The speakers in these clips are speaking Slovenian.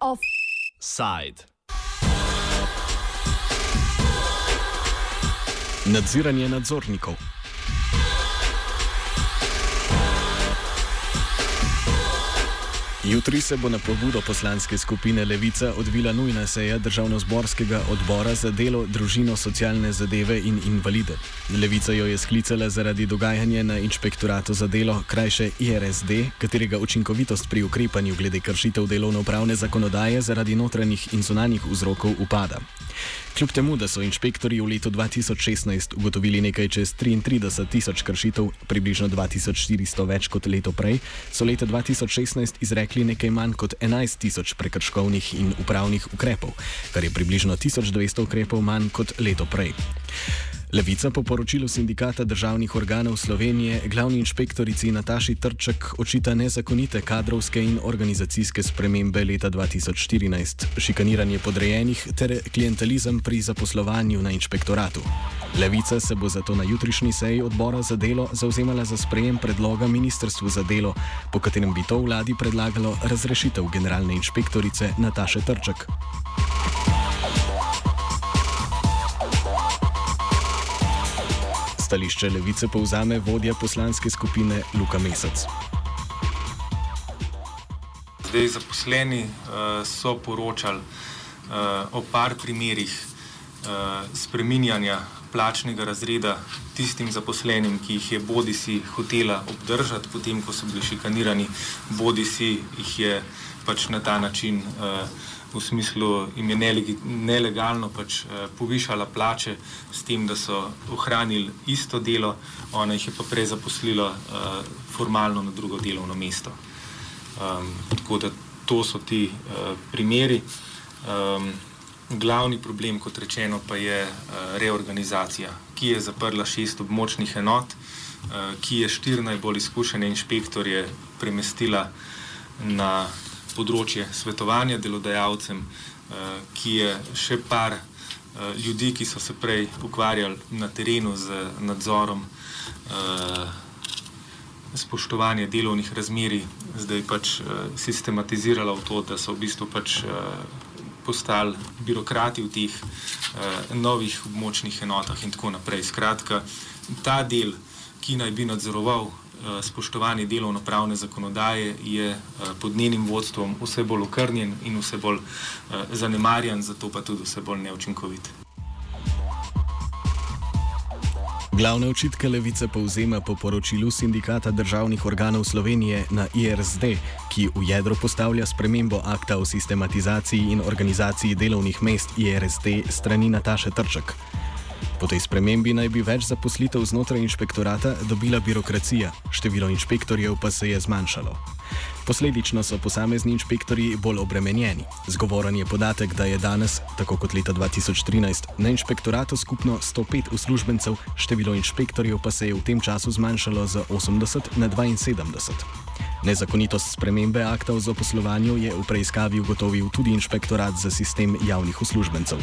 Offside. Nadziranje nadzornikov. Jutri se bo na pobudo poslanske skupine Levica odvila nujna seja državno-zborskega odbora za delo, družino, socialne zadeve in invalide. Levica jo je sklicala zaradi dogajanja na inšpektoratu za delo, krajše IRSD, katerega učinkovitost pri ukrepanju glede kršitev delovno-pravne zakonodaje zaradi notranjih in zunanjih vzrokov upada. Kljub temu, da so inšpektori v letu 2016 ugotovili nekaj čez 33 tisoč kršitev, približno 2400 več kot leto prej, so leta 2016 izrekli nekaj manj kot 11 tisoč prekrškovnih in upravnih ukrepov, kar je približno 1200 ukrepov manj kot leto prej. Levica po poročilu sindikata državnih organov Slovenije glavni inšpektorici Nataši Trček očita nezakonite kadrovske in organizacijske spremembe leta 2014, šikaniranje podrejenih ter klientelizem pri zaposlovanju na inšpektoratu. Levica se bo zato na jutrišnji seji odbora za delo zauzemala za sprejem predloga Ministrstvu za delo, po katerem bi to vladi predlagalo razrešitev generalne inšpektorice Nataše Trček. Stališče levice povzame vodja poslanske skupine Luka Mesec. Zdaj, zaposleni uh, so poročali uh, o par primerih uh, spreminjanja plačnega razreda tistim zaposlenim, ki jih je bodi si hotela obdržati, potem ko so bili šikanirani, bodi si jih je pač na ta način. Uh, v smislu jim je nelegalno pač, eh, povišala plače, s tem, da so ohranili isto delo, ona jih je pa prej zaposlila eh, formalno na drugo delovno mesto. Um, tako da to so ti uh, primeri. Um, glavni problem, kot rečeno, pa je uh, reorganizacija, ki je zaprla šest območnih enot, uh, ki je štiri najbolj izkušene inšpektorje premestila na področje svetovanja delodajalcem, uh, ki je še par uh, ljudi, ki so se prej ukvarjali na terenu z nadzorom uh, spoštovanja delovnih razmerij, zdaj pač uh, sistematizirala v to, da so v bistvu pač. Uh, Postali birokrati v teh eh, novih območnih enotah, in tako naprej. Skratka, ta del, ki naj bi nadzoroval Eh, spoštovanje delovno-pravne zakonodaje je eh, pod njenim vodstvom vse bolj okrnjen in vse bolj eh, zanemarjan, zato pa tudi vse bolj neučinkovit. Glavne očitke levice povzema po poročilu sindikata državnih organov Slovenije na IRSD, ki v jedro postavlja spremembo akta o sistematizaciji in organizaciji delovnih mest IRSD strani Nataše Trček. Po tej spremembi naj bi več zaposlitev znotraj inšpektorata dobila birokracija, število inšpektorjev pa se je zmanjšalo. Posledično so posamezni inšpektori bolj obremenjeni. Zgovoren je podatek, da je danes, tako kot leta 2013, na inšpektoratu skupno 105 uslužbencev, število inšpektorjev pa se je v tem času zmanjšalo z 80 na 72. Nezakonitost spremembe akta o zaposlovanju je v preiskavi ugotovil tudi inšpektorat za sistem javnih uslužbencev.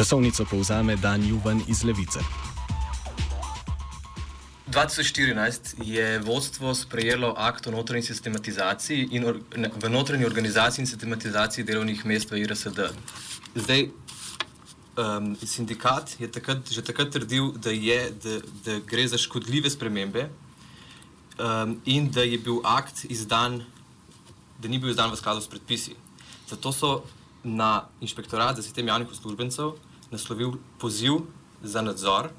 Časovnico povzame Dan Juvan iz Levice. 2014 je vodstvo sprejelo akt o notranji sistematizaciji in or, ne, v notranji organizaciji in sistematizaciji delovnih mest v IRSD. Zdaj, um, sindikat je takrat, že takrat trdil, da, je, da, da gre za škodljive spremembe um, in da je bil akt izdan, da ni bil izdan v skladu s predpisi. Zato so na inšpektorat za sistem javnih uslužbencev naslovil poziv za nadzor.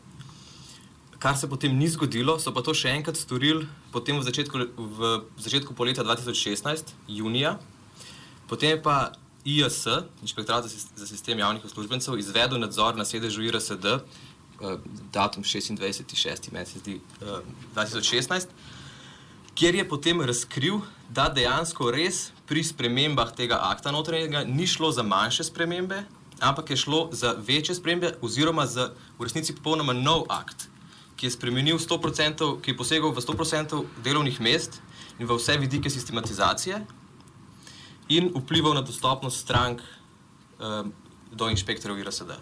Kar se potem ni zgodilo, so pa to še enkrat storili potem v začetku, v začetku poletja 2016, junija. Potem je pa IS, Inšpektorat za sistem javnih uslužbencev, izvedel nadzor na sedežu IRSD, eh, datum 26.6. mesec 2016, kjer je potem razkril, da dejansko res pri spremembah tega akta notranjega ni šlo za manjše spremembe, ampak je šlo za večje spremembe, oziroma za v resnici popolnoma nov akt, ki je spremenil 100%, ki je posegal v 100% delovnih mest in v vse vidike sistematizacije in vplival na dostopnost strank um, do inšpektorjev IRSD.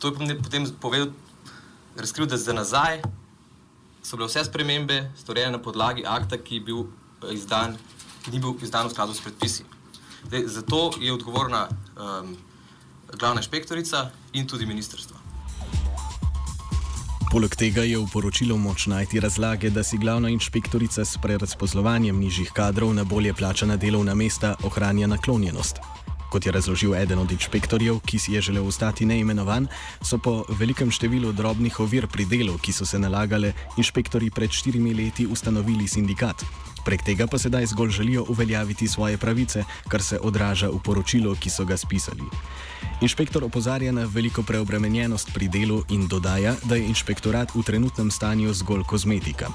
To je potem povedal, razkril, da za nazaj so bile vse spremembe storjene na podlagi akta, ki, bil izdan, ki ni bil izdan v skladu s predpisi. Zdaj, zato je odgovorna um, glavna inšpektorica in tudi ministrstvo. Poleg tega je v poročilu moč najti razlage, da si glavna inšpektorica s prerazposlovanjem nižjih kadrov na bolje plačana delovna mesta ohranja naklonjenost. Kot je razložil eden od inšpektorjev, ki si je želel ostati neimenovan, so po velikem številu drobnih ovir pri delu, ki so se nalagale, inšpektori pred štirimi leti ustanovili sindikat. Prek tega pa sedaj zgolj želijo uveljaviti svoje pravice, kar se odraža v poročilu, ki so ga spisali. Inšpektor opozarja na veliko preobremenjenost pri delu in dodaja, da je inšpektorat v trenutnem stanju zgolj kozmetika.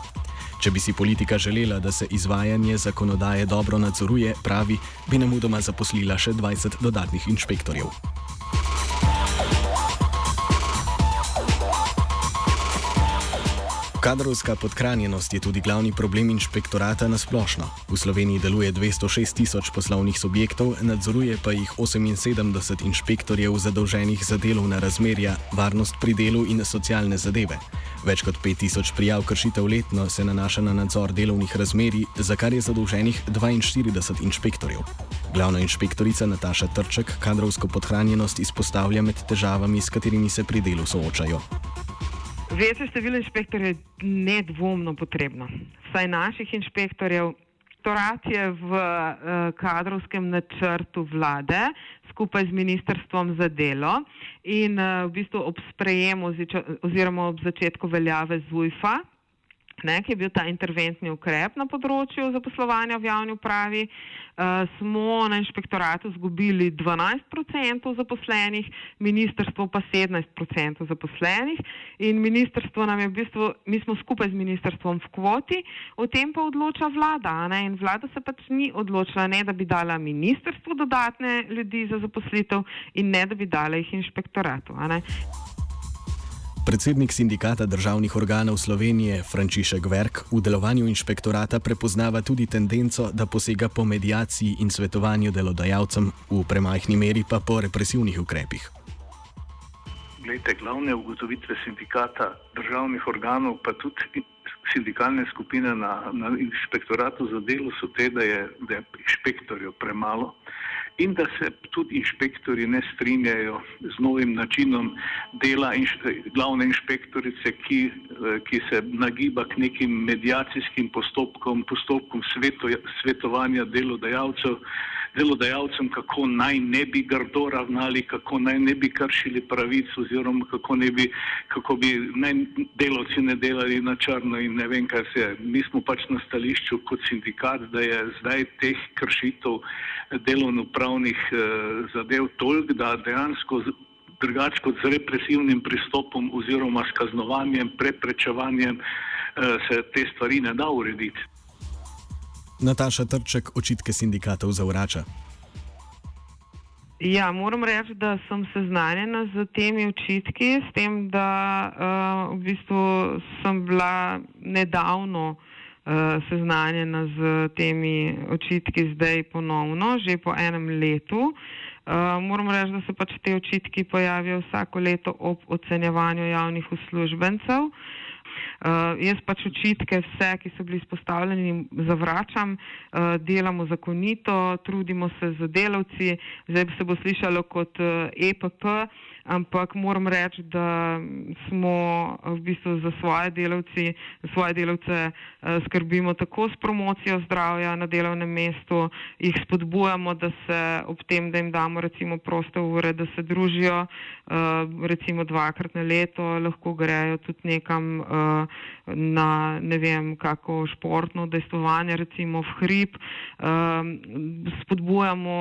Če bi si politika želela, da se izvajanje zakonodaje dobro nadzoruje, pravi, bi ne mudoma zaposlila še 20 dodatnih inšpektorjev. Kadrovska podhranjenost je tudi glavni problem inšpektorata na splošno. V Sloveniji deluje 206 tisoč poslovnih subjektov, nadzoruje pa jih 78 inšpektorjev zadolženih za delovna razmerja, varnost pri delu in socialne zadeve. Več kot 5000 prijav kršitev letno se nanaša na nadzor delovnih razmerij, za kar je zadolženih 42 inšpektorjev. Glavna inšpektorica Nataša Trček kadrovsko podhranjenost izpostavlja med težavami, s katerimi se pri delu soočajo. Večje število inšpektorjev je nedvomno potrebno. Saj naših inšpektorjev, torat je v uh, kadrovskem načrtu vlade skupaj z Ministrstvom za delo in uh, v bistvu ob sprejemu oziroma ob začetku veljave ZUIFA, ne, ki je bil ta interventni ukrep na področju zaposlovanja v javni upravi, uh, smo na inšpektoratu zgubili 12% zaposlenih, ministrstvo pa 17% zaposlenih in ministrstvo nam je v bistvu, mi smo skupaj z ministrstvom v kvoti, o tem pa odloča vlada ne, in vlada se pač ni odločila ne, da bi dala ministrstvu dodatne ljudi za zaposlitev in ne, da bi dala jih inšpektoratu. Predsednik sindikata državnih organov Slovenije Frančišek Verk v delovanju inšpektorata prepoznava tudi tendenco, da posega po medijaciji in svetovanju delodajalcem, v premajhni meri pa po represivnih ukrepih. Glede, glavne ugotovitve sindikata državnih organov, pa tudi sindikalne skupine na, na inšpektoratu za delo so te, da je, da je inšpektorjev premalo in da se tudi inšpektori ne strinjajo z novim načinom dela inš, glavne inšpektorice, ki, eh, ki se nagiba k nekim medijacijskim postopkom, postopkom sveto, svetovanja delodajalcev delodajalcem, kako naj ne bi grdo ravnali, kako naj ne bi kršili pravic, oziroma kako, bi, kako bi naj delavci ne delali na črno in ne vem, kaj se. Mi smo pač na stališču kot sindikat, da je zdaj teh kršitev delovno-pravnih eh, zadev toliko, da dejansko. Drugače kot z represivnim pristopom oziroma s kaznovanjem, preprečevanjem, eh, se te stvari ne da urediti. Nataša Trček očitke sindikatov zavrača. Ja, moram reči, da sem seznanjena z temi očitki, s tem, da uh, v bistvu sem bila nedavno uh, seznanjena z temi očitki, zdaj ponovno, že po enem letu. Uh, moram reči, da se pač te očitki pojavijo vsako leto ob ocenjevanju javnih uslužbencev. Uh, Uh, jaz pač očitke, vse, ki so bili izpostavljeni, zavračam, uh, delamo zakonito, trudimo se z delavci, zdaj se bo slišalo kot uh, EPP, ampak moram reči, da smo v bistvu za svoje, delavci, za svoje delavce uh, skrbimo tako s promocijo zdravja na delovnem mestu, jih spodbujamo, da se ob tem, da jim damo recimo proste ure, da se družijo uh, recimo dvakrat na leto, lahko grejo tudi nekam. Na ne vem, kako športno dejstvovanje, recimo v hrib, spodbujamo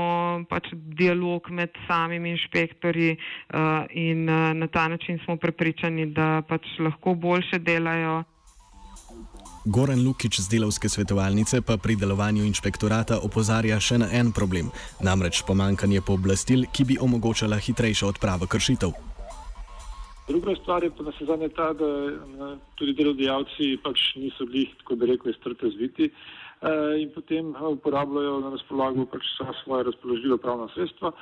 pač dialog med samimi inšpektori uh, in uh, na ta način smo prepričani, da pač lahko boljše delajo. Goran Lukič z delovske svetovalnice pa pri delovanju inšpektorata opozarja še na en problem, namreč pomankanje pooblastil, ki bi omogočala hitrejšo odpravo kršitev. Druga stvar je pa na se zadnje ta, da tudi delodajalci pač niso bili, tako bi rekel, strte zviti eh, in potem uporabljajo na razpolago pač svoje razpoložljiva pravna sredstva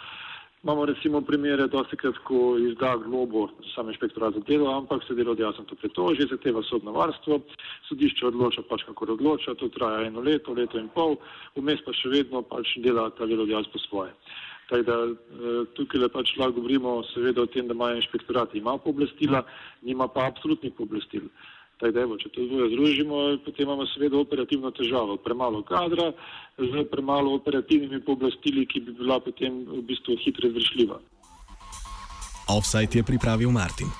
Imamo recimo primere, dosti krat, ko izda globo sam inšpektorat za delo, ampak se delodajalcem to pritoži, zahteva sodno varstvo, sodišče odloča pač kako odloča, to traja eno leto, leto in pol, vmes pa še vedno pač dela ta delodajalec po svoje. Tako da eh, tukaj pač lahko govorimo seveda o tem, da ima inšpektorat ima pooblastila, nima pa absolutnih pooblastil. Tako da, evo, če to dvoje združimo, potem imamo seveda operativno težavo. Premalo kadra z premalo operativnimi pooblastili, ki bi bila potem v bistvu hitro izvršljiva. Offside je pripravil Martin.